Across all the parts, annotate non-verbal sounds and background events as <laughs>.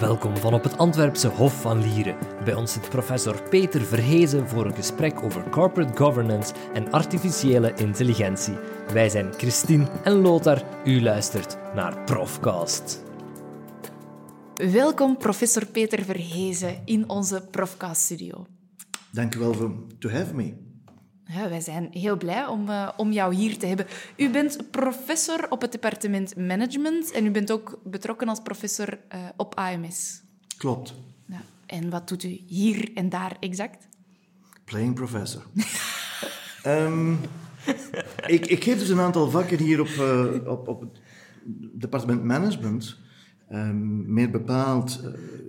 Welkom van op het Antwerpse Hof van Lieren. Bij ons zit professor Peter Verhezen voor een gesprek over corporate governance en artificiële intelligentie. Wij zijn Christine en Lothar. U luistert naar Profcast. Welkom, professor Peter Verhezen, in onze Profcast-studio. Dank u wel voor to have me. Ja, wij zijn heel blij om, uh, om jou hier te hebben. U bent professor op het departement Management en u bent ook betrokken als professor uh, op AMS. Klopt. Ja. En wat doet u hier en daar exact? Playing professor. um, <laughs> ik, ik, geef dus een aantal vakken hier op, uh, op, op het departement Management. Um, meer bepaald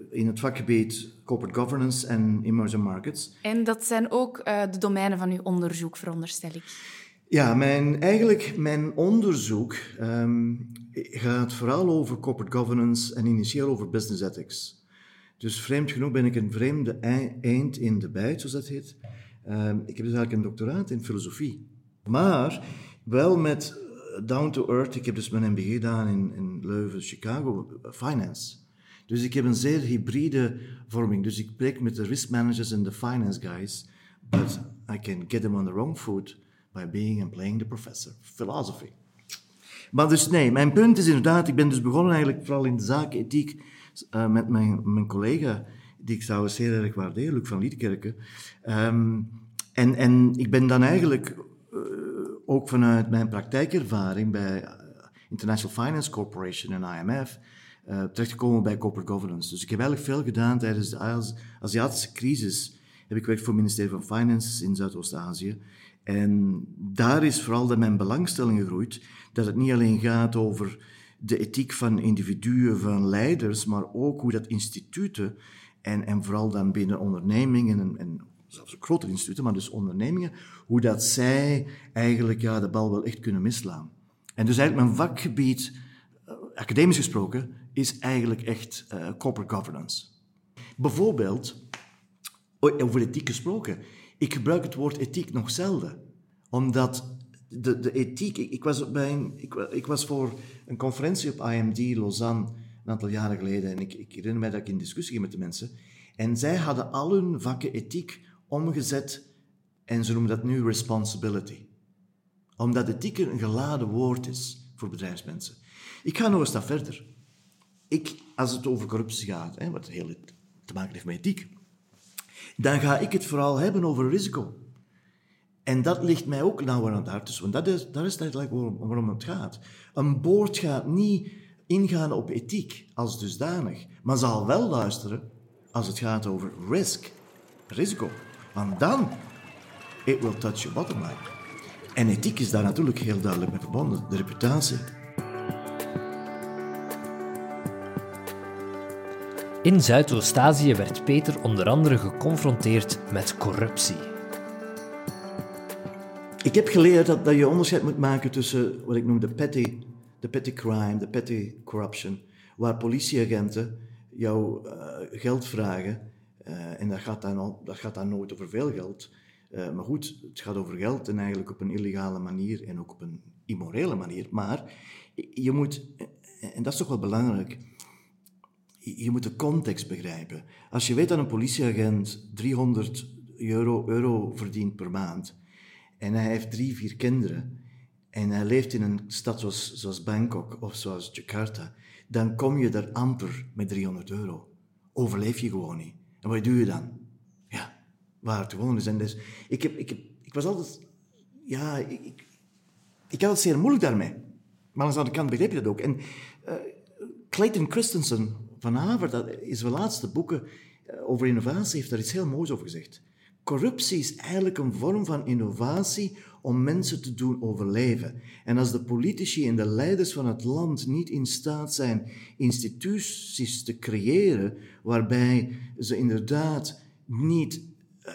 in het vakgebied corporate governance en emerging markets. En dat zijn ook uh, de domeinen van uw onderzoek, veronderstel ik. Ja, mijn, eigenlijk mijn onderzoek um, gaat vooral over corporate governance en initieel over business ethics. Dus vreemd genoeg ben ik een vreemde eind in de bijt, zoals dat heet. Um, ik heb dus eigenlijk een doctoraat in filosofie. Maar wel met eh, down to earth. Ik heb dus mijn MBA gedaan in, in Leuven, Chicago, finance. Dus ik heb een zeer hybride vorming. Dus ik spreek met de risk managers en de finance guys, but I can get them on the wrong foot by being and playing the professor. Philosophy. Maar dus nee, mijn punt is inderdaad, ik ben dus begonnen eigenlijk vooral in de zaak ethiek uh, met mijn, mijn collega, die ik trouwens zeer erg waardeer, Luc van Liedkerken. Um, en, en ik ben dan eigenlijk ook vanuit mijn praktijkervaring bij uh, International Finance Corporation en IMF uh, terechtgekomen bij corporate governance. Dus ik heb eigenlijk veel gedaan tijdens de Aziatische crisis. Heb ik gewerkt voor het ministerie van Finance in Zuidoost-Azië. En daar is vooral dat mijn belangstelling gegroeid dat het niet alleen gaat over de ethiek van individuen, van leiders, maar ook hoe dat instituten en, en vooral dan binnen ondernemingen en, en zelfs grotere instituten, maar dus ondernemingen, hoe dat zij eigenlijk ja, de bal wel echt kunnen mislaan. En dus eigenlijk mijn vakgebied, uh, academisch gesproken, is eigenlijk echt uh, corporate governance. Bijvoorbeeld, over ethiek gesproken, ik gebruik het woord ethiek nog zelden, omdat de, de ethiek, ik, was bij een, ik, ik, was voor een conferentie op IMD Lausanne een aantal jaren geleden en ik, ik herinner mij dat ik in discussie ging met de mensen en zij hadden al hun vakken ethiek omgezet en ze noemen dat nu responsibility. Omdat ethiek een geladen woord is voor bedrijfsmensen. Ik ga nog een stap verder ik, als het over corruptie gaat, hè, wat heel te maken heeft met ethiek, dan ga ik het vooral hebben over risico. En dat ligt mij ook nauwer aan het hart, dus, want dat is, dat is eigenlijk waarom, waarom het gaat. Een boord gaat niet ingaan op ethiek als dusdanig, maar zal wel luisteren als het gaat over risk, risico. Want dan, it will touch your bottom line. En ethiek is daar natuurlijk heel duidelijk mee verbonden, de reputatie. In Zuidoost-Azië werd Peter onder andere geconfronteerd met corruptie. Ik heb geleerd dat, dat je onderscheid moet maken tussen wat ik noem de petty, de petty crime, de petty corruption, waar politieagenten jou uh, geld vragen uh, en dat gaat, dan, dat gaat dan nooit over veel geld. Uh, maar goed, het gaat over geld en eigenlijk op een illegale manier en ook op een immorele manier. Maar je moet, en dat is toch wel belangrijk, je moet de context begrijpen. Als je weet dat een politieagent 300 euro, euro verdient per maand en hij heeft drie, vier kinderen en hij leeft in een stad zoals, zoals Bangkok of zoals Jakarta, dan kom je er amper met 300 euro. Overleef je gewoon niet. En wat doe je dan? Ja, waar het gewoon is. En dus, ik, heb, ik, heb, ik was altijd... Ja, ik, ik, had het zeer moeilijk daarmee. Maar aan de andere kant begreep je dat ook. En uh, Clayton Christensen, van Haver, dat is zijn laatste boeken eh, over innovatie, heeft daar iets heel moois over gezegd. Corruptie is eigenlijk een vorm van innovatie om mensen te doen overleven. En als de politici en de leiders van het land niet in staat zijn instituties te creëren waarbij ze inderdaad niet uh,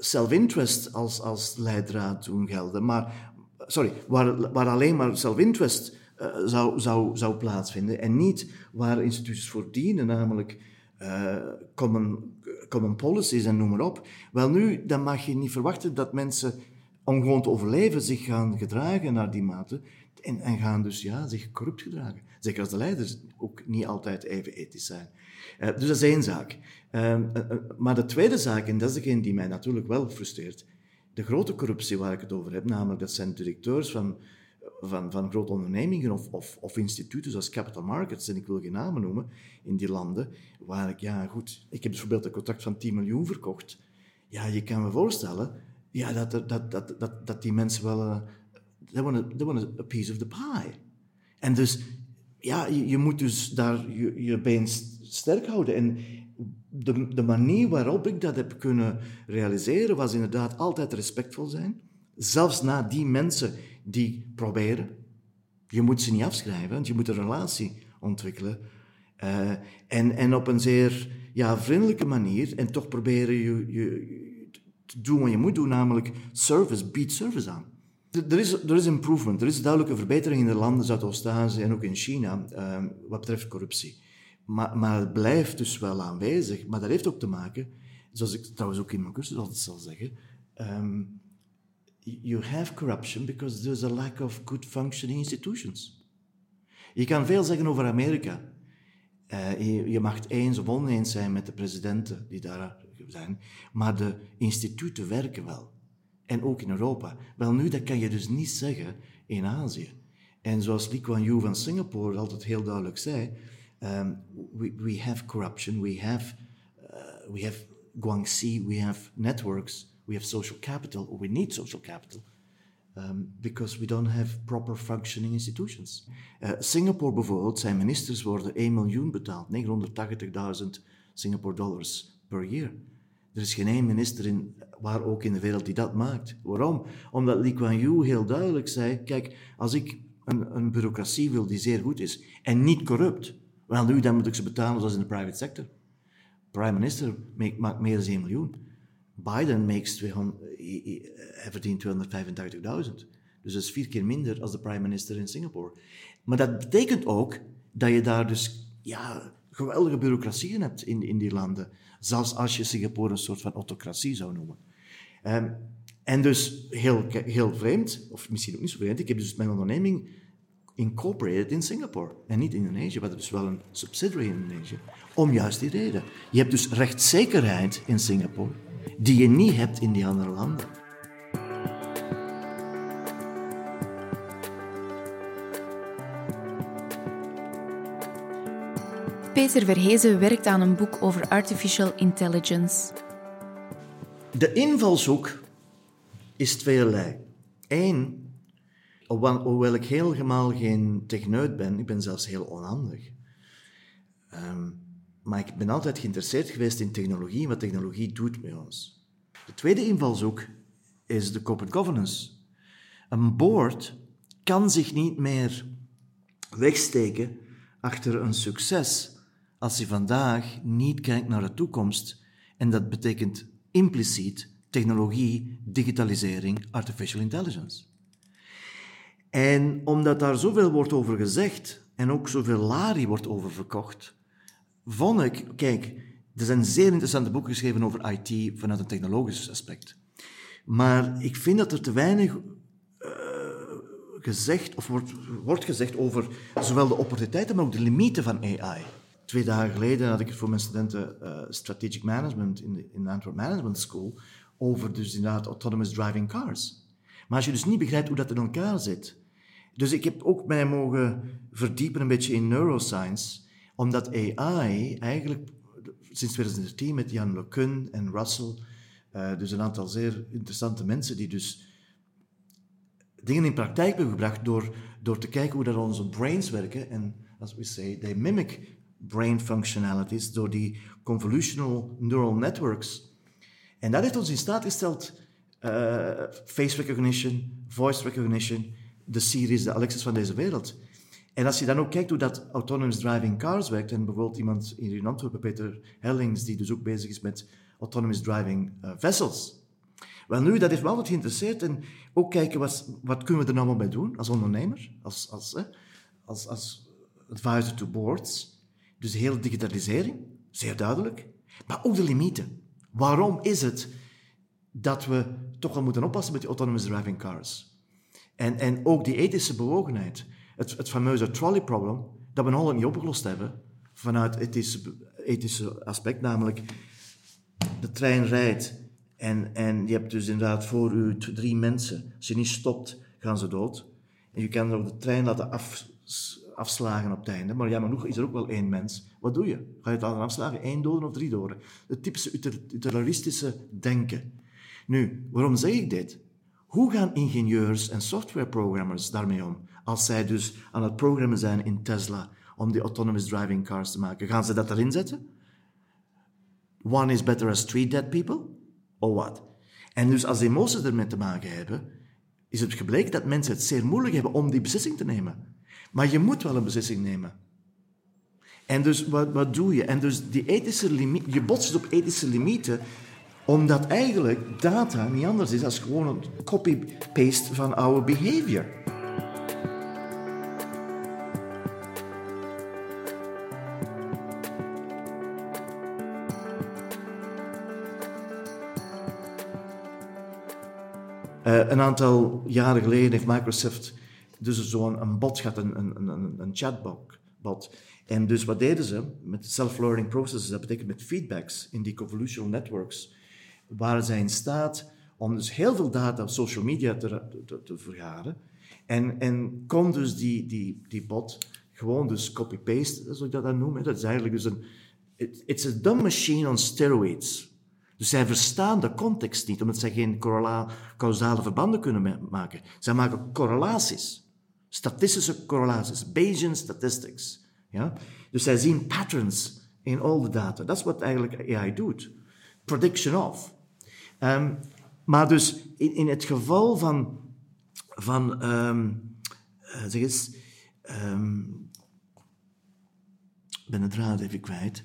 self-interest als, als leidraad doen gelden, maar, sorry, waar, waar alleen maar self-interest uh, zou, zou, zou plaatsvinden. En niet waar instituties voor dienen, namelijk uh, common, policies en noem maar op. Wel nu, dan mag je niet verwachten dat mensen, om gewoon te overleven, zich gaan gedragen naar die mate. en, en gaan dus ja, zich corrupt gedragen. Zeker als de leiders ook niet altijd even ethisch zijn. Uh, dus dat is één zaak. Uh, uh, maar de tweede zaak, en dat is degene die mij natuurlijk wel frustreert, de grote corruptie waar ik het over heb, namelijk dat zijn directeurs van, van, van grote ondernemingen of, of, of instituten zoals capital markets, en ik wil geen namen noemen, in die landen, waar ik, ja goed, ik heb bijvoorbeeld een contract van 10 miljoen verkocht. Ja, je kan me voorstellen ja, dat, dat, dat, dat, dat die mensen wel, they want a piece of the pie. En dus, ja, je, je moet dus daar je, je been sterk houden. En de, de manier waarop ik dat heb kunnen realiseren, was inderdaad altijd respectvol zijn. Zelfs na die mensen die proberen. Je moet ze niet afschrijven, want je moet een relatie ontwikkelen. Uh, en, en op een zeer ja, vriendelijke manier. En toch proberen je, je te doen wat je moet doen, namelijk service, beat service aan. Er is, er is improvement, er is duidelijke verbetering in de landen Zuidoost-Azië en ook in China uh, wat betreft corruptie. Maar, maar het blijft dus wel aanwezig. Maar dat heeft ook te maken, zoals ik trouwens ook in mijn cursus altijd zal zeggen, um, you have corruption because there's a lack of good functioning institutions. Je kan veel zeggen over Amerika. Uh, je, je, mag het eens of oneens zijn met de presidenten die daar zijn, maar de instituten werken wel. En ook in Europa. Wel nu, dat kan je dus niet zeggen in Azië. En zoals Lee Kuan Yew van Singapore altijd heel duidelijk zei, um, we, we have corruption, we have, uh, we have Guangxi, we have networks, we have social capital, or we need social capital, um, because we don't have proper functioning institutions. Uh, Singapore bijvoorbeeld, zijn ministers worden 1 miljoen betaald, 980.000 Singapore dollars per year. Er is geen één minister in, waar ook in de wereld die dat maakt. Waarom? Omdat Lee Kuan Yew heel duidelijk zei, kijk, als ik een, een bureaucratie wil die zeer goed is en niet corrupt, wel nu, dan moet ik ze betalen zoals in de private sector. Prime minister maakt meer dan 1 miljoen. Biden makes 200, hij verdient 285.000. Dus dat is vier keer minder als de prime minister in Singapore. Maar dat betekent ook dat je daar dus ja, geweldige bureaucratieën hebt in, in die landen. Zelfs als je Singapore een soort van autocratie zou noemen. Um, en dus heel, heel vreemd, of misschien ook niet zo vreemd, ik heb dus mijn onderneming incorporated in Singapore en niet in Indonesië. We hadden dus wel een subsidiary in Indonesië. Om juist die reden. Je hebt dus rechtszekerheid in Singapore, die je niet hebt in die andere landen. Peter Verhezen werkt aan een boek over artificial intelligence. De invalshoek is tweeërlei. Eén, hoewel ik helemaal geen techneut ben, ik ben zelfs heel onhandig. Um, maar ik ben altijd geïnteresseerd geweest in technologie en wat technologie doet met ons. De tweede invalshoek is de corporate governance. Een board kan zich niet meer wegsteken achter een succes als hij vandaag niet kijkt naar de toekomst. En dat betekent impliciet technologie, digitalisering, artificial intelligence. En omdat daar zoveel wordt over gezegd en ook zoveel lari wordt over verkocht, vond ik, kijk, er zijn zeer interessante boeken geschreven over IT vanuit een technologisch aspect. Maar ik vind dat er te weinig uh, gezegd, of wordt, wordt gezegd over zowel de opportuniteiten, maar ook de limieten van AI. Twee dagen geleden had ik het voor mijn studenten uh, Strategic Management in de, in Antwerp Management School over dus inderdaad autonomous driving cars. Maar als je dus niet begrijpt hoe dat in elkaar zit. Dus ik heb ook mij mogen verdiepen een beetje in neuroscience, omdat AI eigenlijk sinds 2013 met Jan LeCun en Russell, uh, dus een aantal zeer interessante mensen die dus dingen in praktijk hebben gebracht door, door te kijken hoe dat onze brains werken. En as we say, they mimic brain functionalities door die convolutional neural networks en dat heeft ons in staat gesteld uh, face recognition, voice recognition, de Siri's, de Alexis van deze wereld. En als je dan ook kijkt hoe dat autonomous driving cars werkt, en bijvoorbeeld iemand in Antwerpen, Peter Hellings, die dus ook bezig is met autonomous driving uh, vessels. Wel nu, dat heeft me altijd geïnteresseerd en ook kijken wat, wat kunnen we er nou mee doen als ondernemer, als, als, eh, als, als advisor to boards. Dus de hele digitalisering, zeer duidelijk, maar ook de limieten. Waarom is het dat we toch wel moeten oppassen met die autonomous driving cars? En, en ook die ethische bewogenheid. Het, fameuze trolley problem, dat we nog niet opgelost hebben, vanuit het ethische, aspect, namelijk de trein rijdt en, en je hebt dus inderdaad voor u drie mensen. Als je niet stopt, gaan ze dood. En je kan ook de trein laten af, afslagen op het einde. Maar ja, maar nog is er ook wel één mens. Wat doe je? Ga je het laten afslagen? Eén doden of drie doden? Het typische utilitaristische denken. Nu, waarom zeg ik dit? Hoe gaan ingenieurs en softwareprogrammers daarmee om? Als zij dus aan het programmen zijn in Tesla om die autonomous driving cars te maken. Gaan ze dat erin zetten? One is better as three dead people? Or what? En dus als emoties ermee te maken hebben, is het gebleken dat mensen het zeer moeilijk hebben om die beslissing te nemen. Maar je moet wel een beslissing nemen. En dus wat, wat doe je? En dus die ethische limiet, je botst op ethische limieten, omdat eigenlijk data niet anders is dan gewoon een copy-paste van our behavior. Uh, een aantal jaren geleden heeft Microsoft dus zo'n bot gehad, een, een, een, een chatbot. Bot. En dus wat deden ze met self-learning processes, dat betekent met feedbacks in die convolutional networks, waren zij in staat om dus heel veel data op social media te, te, te vergaren. En, en kon dus die, die, die bot gewoon dus copy-paste, zoals ik dat dan noem. Dat is eigenlijk dus een... It, it's a dumb machine on steroids. Dus zij verstaan de context niet, omdat zij geen causale verbanden kunnen maken. Zij maken correlaties, statistische correlaties, Bayesian statistics. Ja? Dus zij zien patterns in all the data. Dat is wat eigenlijk AI doet. Prediction of. Um, maar dus in, in, het geval van, van um, zeg eens, um, ben het draad even kwijt.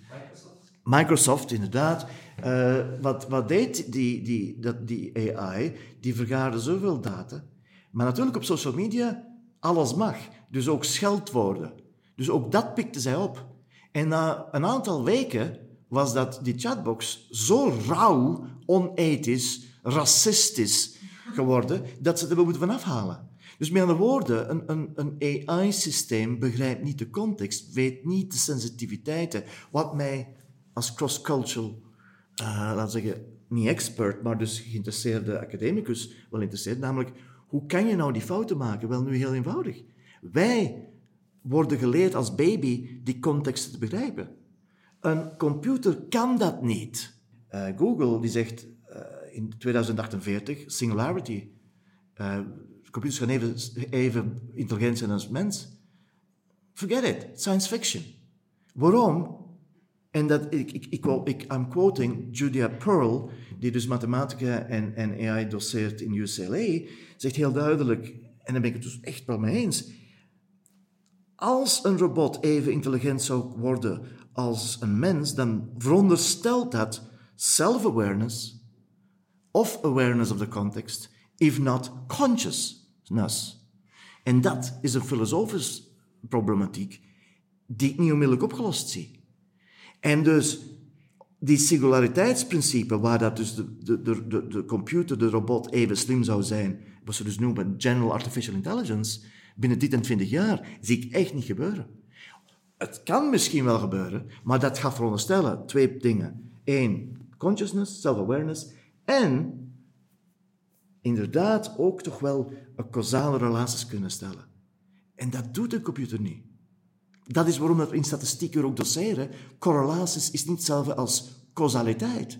Microsoft, inderdaad. Uh, wat, wat deed die, die, dat, die AI? Die vergaarde zoveel data. Maar natuurlijk op social media, alles mag. Dus ook scheldwoorden. Dus ook dat pikte zij op. En na een aantal weken was dat die chatbox zo rauw, onethisch, racistisch geworden, dat ze er moeten van afhalen. Dus met andere woorden, een, een, een AI-systeem begrijpt niet de context, weet niet de sensitiviteiten. Wat mij als cross-cultural, uh, laten we zeggen, niet expert, maar dus geïnteresseerde academicus wel interesseert, namelijk, hoe kan je nou die fouten maken? Wel, nu heel eenvoudig. Wij worden geleerd als baby die context te begrijpen. Een computer kan dat niet. Uh, Google die zegt uh, in 2048 singularity. Uh, computers gaan even, even intelligent zijn als mens. Forget it, science fiction. Waarom? En dat, ik, ik, ik, ik, I'm quoting Julia Pearl, die dus mathematica en, en AI doseert in UCLA, zegt heel duidelijk, en daar ben ik het dus echt wel mee eens, als een robot even intelligent zou worden als een mens, dan veronderstelt dat self-awareness of awareness of the context, if not consciousness. En dat is een filosofische problematiek die ik niet onmiddellijk opgelost zie. En dus die singulariteitsprincipe, waar dat dus de, de, de, de computer, de robot even slim zou zijn, wat ze dus noemen General Artificial Intelligence, binnen dit en twintig jaar, zie ik echt niet gebeuren. Het kan misschien wel gebeuren, maar dat gaat veronderstellen twee dingen. Eén, consciousness, self-awareness en inderdaad ook toch wel een causale relaties kunnen stellen. En dat doet de computer niet. Dat is waarom we in statistiek ook doseren. Correlaties is niet hetzelfde als causaliteit.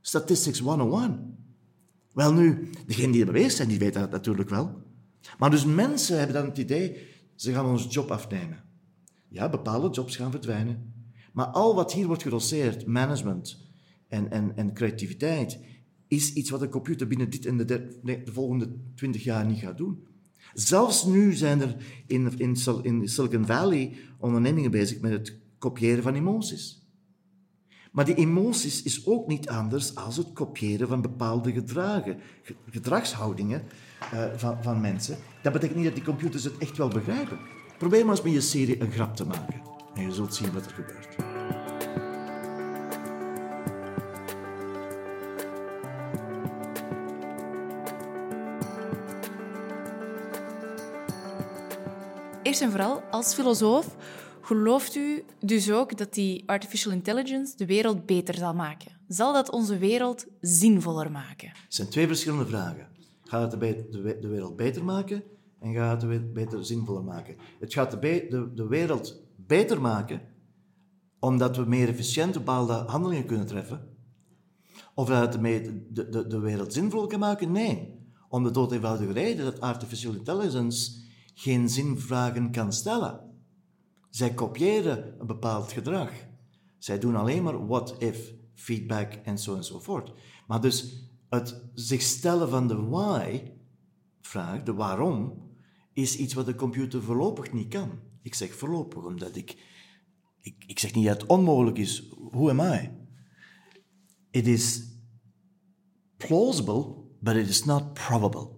Statistics 101. Wel nu, degenen die er bewezen zijn, die weten dat natuurlijk wel. Maar dus mensen hebben dan het idee, ze gaan ons job afnemen. Ja, bepaalde jobs gaan verdwijnen. Maar al wat hier wordt gedoseerd, management en, en, en creativiteit, is iets wat een computer binnen dit en de, de volgende twintig jaar niet gaat doen. Zelfs nu zijn er in, in, in Silicon Valley ondernemingen bezig met het kopiëren van emoties. Maar die emoties is ook niet anders als het kopiëren van bepaalde gedragen, gedragshoudingen uh, van, van mensen. Dat betekent niet dat die computers het echt wel begrijpen. Probeer maar eens met je serie een grap te maken. En je zult zien wat er gebeurt. Eerst en vooral, als filosoof, gelooft u dus ook dat die artificial intelligence de wereld beter zal maken? Zal dat onze wereld zinvoller maken? Het zijn twee verschillende vragen. Gaat het de, wereld beter maken en gaat het beter zinvoller maken? Het gaat de, de, wereld beter maken omdat we meer efficiënt bepaalde handelingen kunnen treffen. Of dat het de, de, de wereld zinvoller kan maken? Nee. Om de dood eenvoudige reden dat artificial intelligence geen zinvragen kan stellen. Zij kopiëren een bepaald gedrag. Zij doen alleen maar what-if, feedback en zo en zo voort. Maar dus het zich stellen van de why-vraag, de waarom, is iets wat de computer voorlopig niet kan. Ik zeg voorlopig, omdat ik... Ik, ik zeg niet dat het onmogelijk is. Who am I? It is plausible, but it is not probable.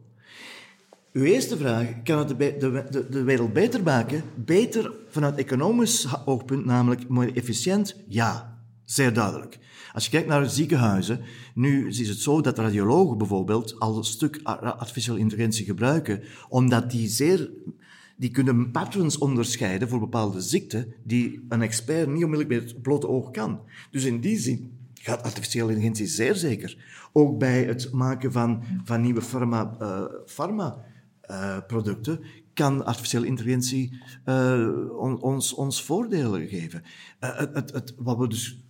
Uw eerste vraag, kan het de, de, de, wereld beter maken? Beter vanuit economisch oogpunt, namelijk meer efficiënt? Ja, zeer duidelijk. Als je kijkt naar ziekenhuizen, nu is het zo dat radiologen bijvoorbeeld al een stuk artificial intelligentie gebruiken, omdat die zeer die kunnen patterns onderscheiden voor bepaalde ziekten die een expert niet onmiddellijk met het blote oog kan. Dus in die zin gaat artificiële intelligentie zeer zeker. Ook bij het maken van, van nieuwe pharma, uh, pharma uh, producten kan artificiële intelligentie uh, ons, ons voordelen geven. Het, het, het, wat, we dus,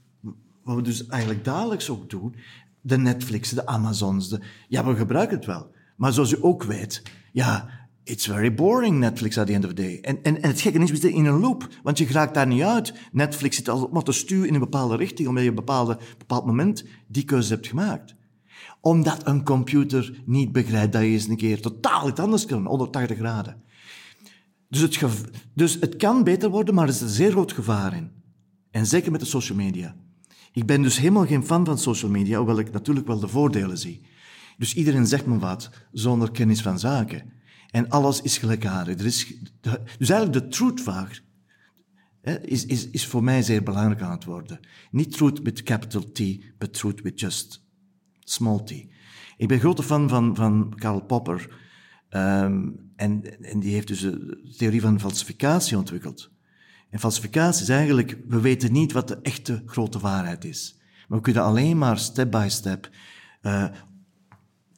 wat we dus eigenlijk dagelijks ook doen, de Netflix, de Amazons, de, ja, we gebruiken het wel. Maar zoals u ook weet, ja, it's very boring, Netflix, at the end of the day. En, en, het gekke is, we zitten in een loop, want je raakt daar niet uit. Netflix zit al maar te stuwen in een bepaalde richting, omdat je een bepaalde, bepaald moment die keuze hebt gemaakt. Omdat een computer niet begrijpt dat je eens een keer totaal iets anders kan, 180 graden. Dus het, dus het kan beter worden, maar er is een zeer groot gevaar in. En zeker met de social media. Ik ben dus helemaal geen fan van social media, hoewel ik natuurlijk wel de voordelen zie. Dus iedereen zegt me wat, zonder kennis van zaken. En alles is gelijkaardig. Er is, dus eigenlijk de truthvraag is, is, is voor mij zeer belangrijk aan het worden. Niet truth with capital T, but truth with just small t. Ik ben grote fan van, van Karl Popper. Um, en, en die heeft dus de theorie van falsificatie ontwikkeld. En falsificatie is eigenlijk, we weten niet wat de echte grote waarheid is. Maar we kunnen alleen maar step by step uh,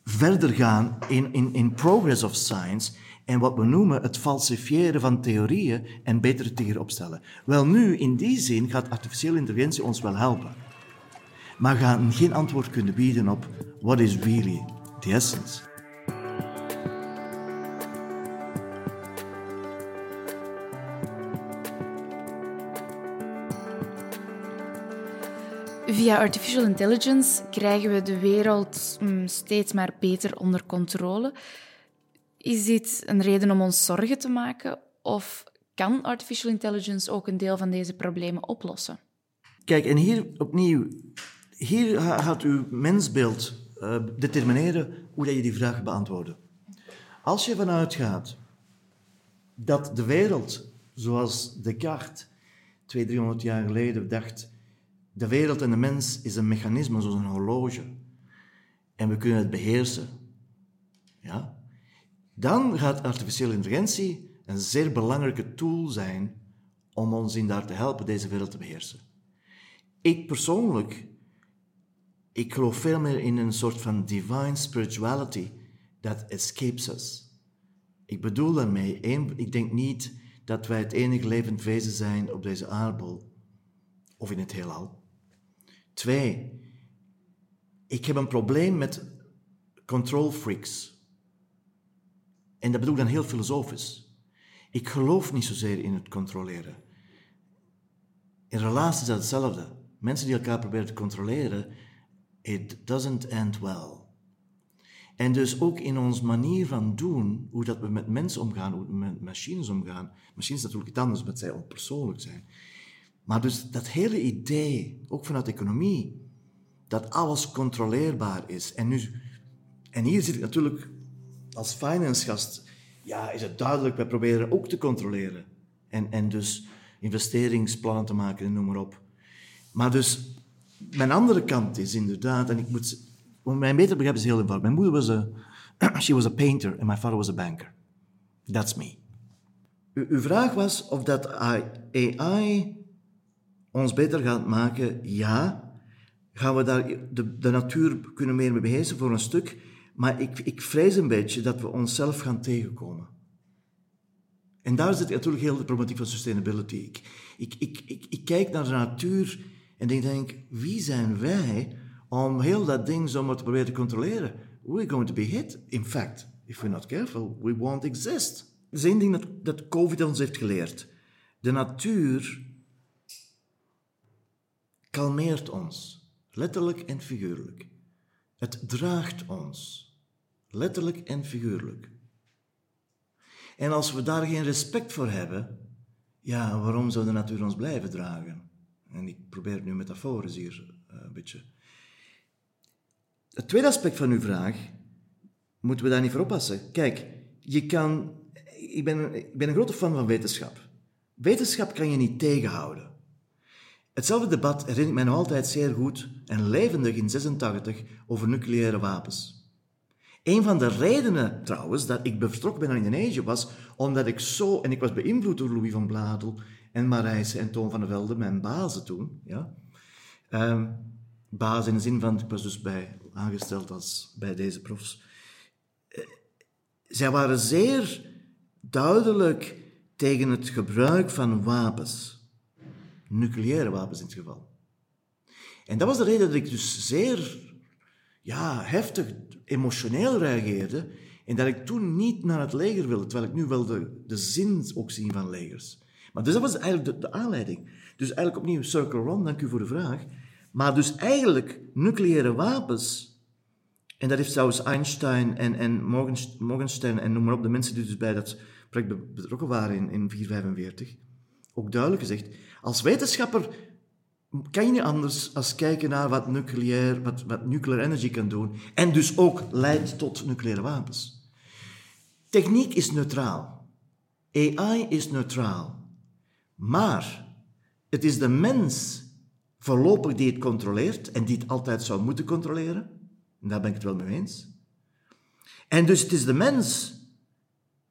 verder gaan in, in, in progress of science en wat we noemen het falsifiëren van theorieën en betere tegen opstellen. Wel nu, in die zin gaat artificiële intelligentie ons wel helpen. Maar gaan geen antwoord kunnen bieden op what is really the essence. Via artificial intelligence krijgen we de wereld mm, steeds maar beter onder controle. Is dit een reden om ons zorgen te maken of kan artificial intelligence ook een deel van deze problemen oplossen? Kijk, en hier opnieuw, hier gaat uw mensbeeld uh, determineren hoe dat je die vraag beantwoordt. Als je vanuit gaat dat de wereld, zoals Descartes 200, 300 jaar geleden dacht, de wereld en de mens is een mechanisme zoals een horloge. En we kunnen het beheersen. Ja? Dan gaat artificiële intelligentie een zeer belangrijke tool zijn om ons in daar te helpen deze wereld te beheersen. Ik persoonlijk, ik geloof veel meer in een soort van divine spirituality that escapes us. Ik bedoel daarmee, ik denk niet dat wij het enige levend wezen zijn op deze aardbol of in het heelal. Twee, ik heb een probleem met control freaks. En dat bedoel ik dan heel filosofisch. Ik geloof niet zozeer in het controleren. In relaties is dat hetzelfde. Mensen die elkaar proberen te controleren, it doesn't end well. En dus ook in ons manier van doen, hoe dat we met mensen omgaan, hoe we met machines omgaan. Machines natuurlijk iets anders, omdat zij onpersoonlijk zijn. Maar dus dat hele idee, ook vanuit economie, dat alles controleerbaar is. En, nu, en hier zit ik natuurlijk als finance-gast, ja, is het duidelijk, wij proberen ook te controleren. En, en dus investeringsplannen te maken en noem maar op. Maar dus, mijn andere kant is inderdaad, en ik moet, mijn beter begrijpen is heel eenvoudig. Mijn moeder was a, <clears throat> she was a painter and my father was a banker. That's me. Uw vraag was of dat AI ons beter gaat maken. Ja. Gaan we daar de, de natuur kunnen meer mee beheersen voor een stuk? Maar ik, ik vrees een beetje dat we onszelf gaan tegenkomen. En daar zit natuurlijk heel de problematiek van sustainability. Ik, ik, ik, ik kijk naar de natuur en ik denk, wie zijn wij om heel dat ding zomaar te proberen te controleren? We're going to be hit. In fact, if we're not careful, we won't exist. Dat is één ding dat, dat COVID ons heeft geleerd. De natuur kalmeert ons, letterlijk en figuurlijk. Het draagt ons, letterlijk en figuurlijk. En als we daar geen respect voor hebben, ja, waarom zou de natuur ons blijven dragen? En ik probeer nu metaforisch hier uh, een beetje. Het tweede aspect van uw vraag, moeten we daar niet voor oppassen. Kijk, je kan, ik, ben, ik ben een grote fan van wetenschap. Wetenschap kan je niet tegenhouden. Hetzelfde debat herinner ik mij nog altijd zeer goed en levendig in 86 over nucleaire wapens. Een van de redenen trouwens dat ik vertrokken ben naar Indonesië was omdat ik zo, en ik was beïnvloed door Louis van Bladel en Marijse en Toon van der Velde, mijn bazen toen. Ja. Um, baas in de zin van, ik was dus bij, aangesteld als bij deze profs. Uh, zij waren zeer duidelijk tegen het gebruik van wapens. Nucleaire wapens in het geval. En dat was de reden dat ik dus zeer ja, heftig emotioneel reageerde en dat ik toen niet naar het leger wilde, terwijl ik nu wel de, de zin ook zie van legers. Maar dus dat was eigenlijk de, aanleiding. Dus eigenlijk opnieuw circle rond, dank u voor de vraag. Maar dus eigenlijk nucleaire wapens, en dat heeft zelfs Einstein en, en en noem maar op, de mensen die dus bij dat project betrokken waren in, in 445, ook duidelijk gezegd, als wetenschapper kan je niet anders als kijken naar wat nucleair, wat, wat nuclear energy kan doen. En dus ook leidt tot nucleaire wapens. Techniek is neutraal. AI is neutraal. Maar het is de mens voorlopig die het controleert en die het altijd zou moeten controleren. En daar ben ik het wel mee eens. En dus het is de mens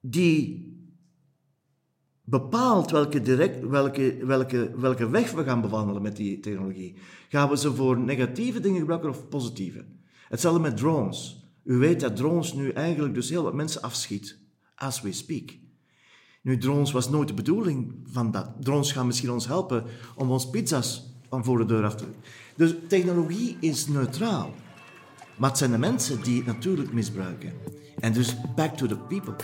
die bepaalt welke, direct, welke, welke, welke weg we gaan bewandelen met die technologie. Gaan we ze voor negatieve dingen gebruiken of positieve? Hetzelfde met drones. U weet dat drones nu eigenlijk dus heel wat mensen afschiet, as we speak. Nu, drones was nooit de bedoeling van dat. Drones gaan misschien ons helpen om ons pizza's van voor de deur af te... Dus technologie is neutraal. Maar het zijn de mensen die het natuurlijk misbruiken. En dus back to the people.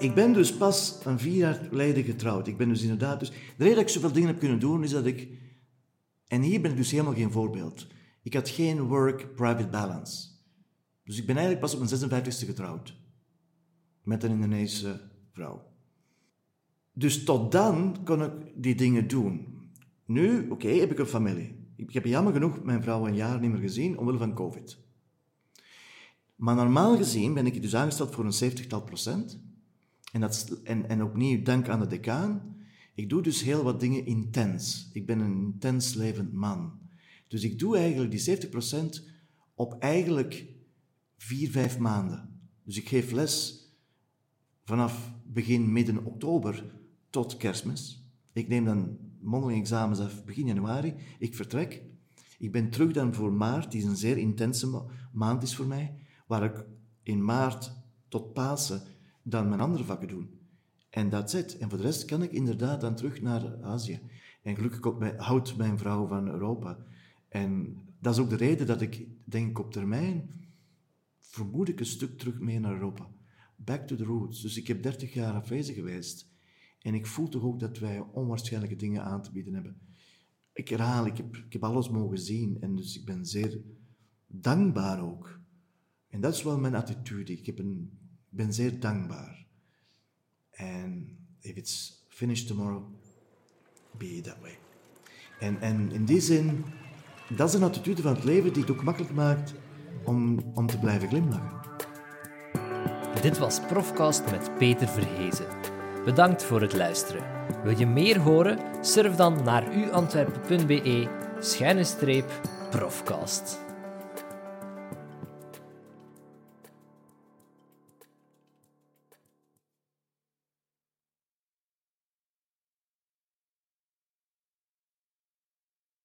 Ik ben dus pas een vier jaar geleden getrouwd. Ik ben dus inderdaad... Dus, de reden dat ik zoveel dingen heb kunnen doen, is dat ik... En hier ben ik dus helemaal geen voorbeeld. Ik had geen work-private balance. Dus ik ben eigenlijk pas op mijn 56e getrouwd. Met een Indonesische vrouw. Dus tot dan kon ik die dingen doen. Nu, oké, heb ik een familie. Ik heb jammer genoeg mijn vrouw een jaar niet meer gezien, omwille van COVID. Maar normaal gezien ben ik dus aangesteld voor een 70-tal procent. En, dat, en, en opnieuw, dank aan de decaan. Ik doe dus heel wat dingen intens. Ik ben een intens levend man. Dus ik doe eigenlijk die 70% op eigenlijk vier, vijf maanden. Dus ik geef les vanaf begin, midden oktober tot kerstmis. Ik neem dan mondeling examens af begin januari. Ik vertrek. Ik ben terug dan voor maart, die een zeer intense maand is voor mij, waar ik in maart tot Pasen dan mijn andere vakken doen. En dat zit. En voor de rest kan ik inderdaad dan terug naar Azië. En gelukkig houdt mijn vrouw van Europa. En dat is ook de reden dat ik denk op termijn vermoed ik een stuk terug mee naar Europa. Back to the roots. Dus ik heb 30 jaar afwezig geweest. En ik voel toch ook dat wij onwaarschijnlijke dingen aan te bieden hebben. Ik herhaal, ik heb, ik heb alles mogen zien. En dus ik ben zeer dankbaar ook. En dat is wel mijn attitude. Ik heb een ben zeer dankbaar. En if it's finished tomorrow, be that way. En, en in die zin, dat is een attitude van het leven die het ook makkelijk maakt om, om te blijven glimlachen. Dit was Profcast met Peter Verhezen. Bedankt voor het luisteren. Wil je meer horen? Surf dan naar uantwerpen.be schuine streep profcast.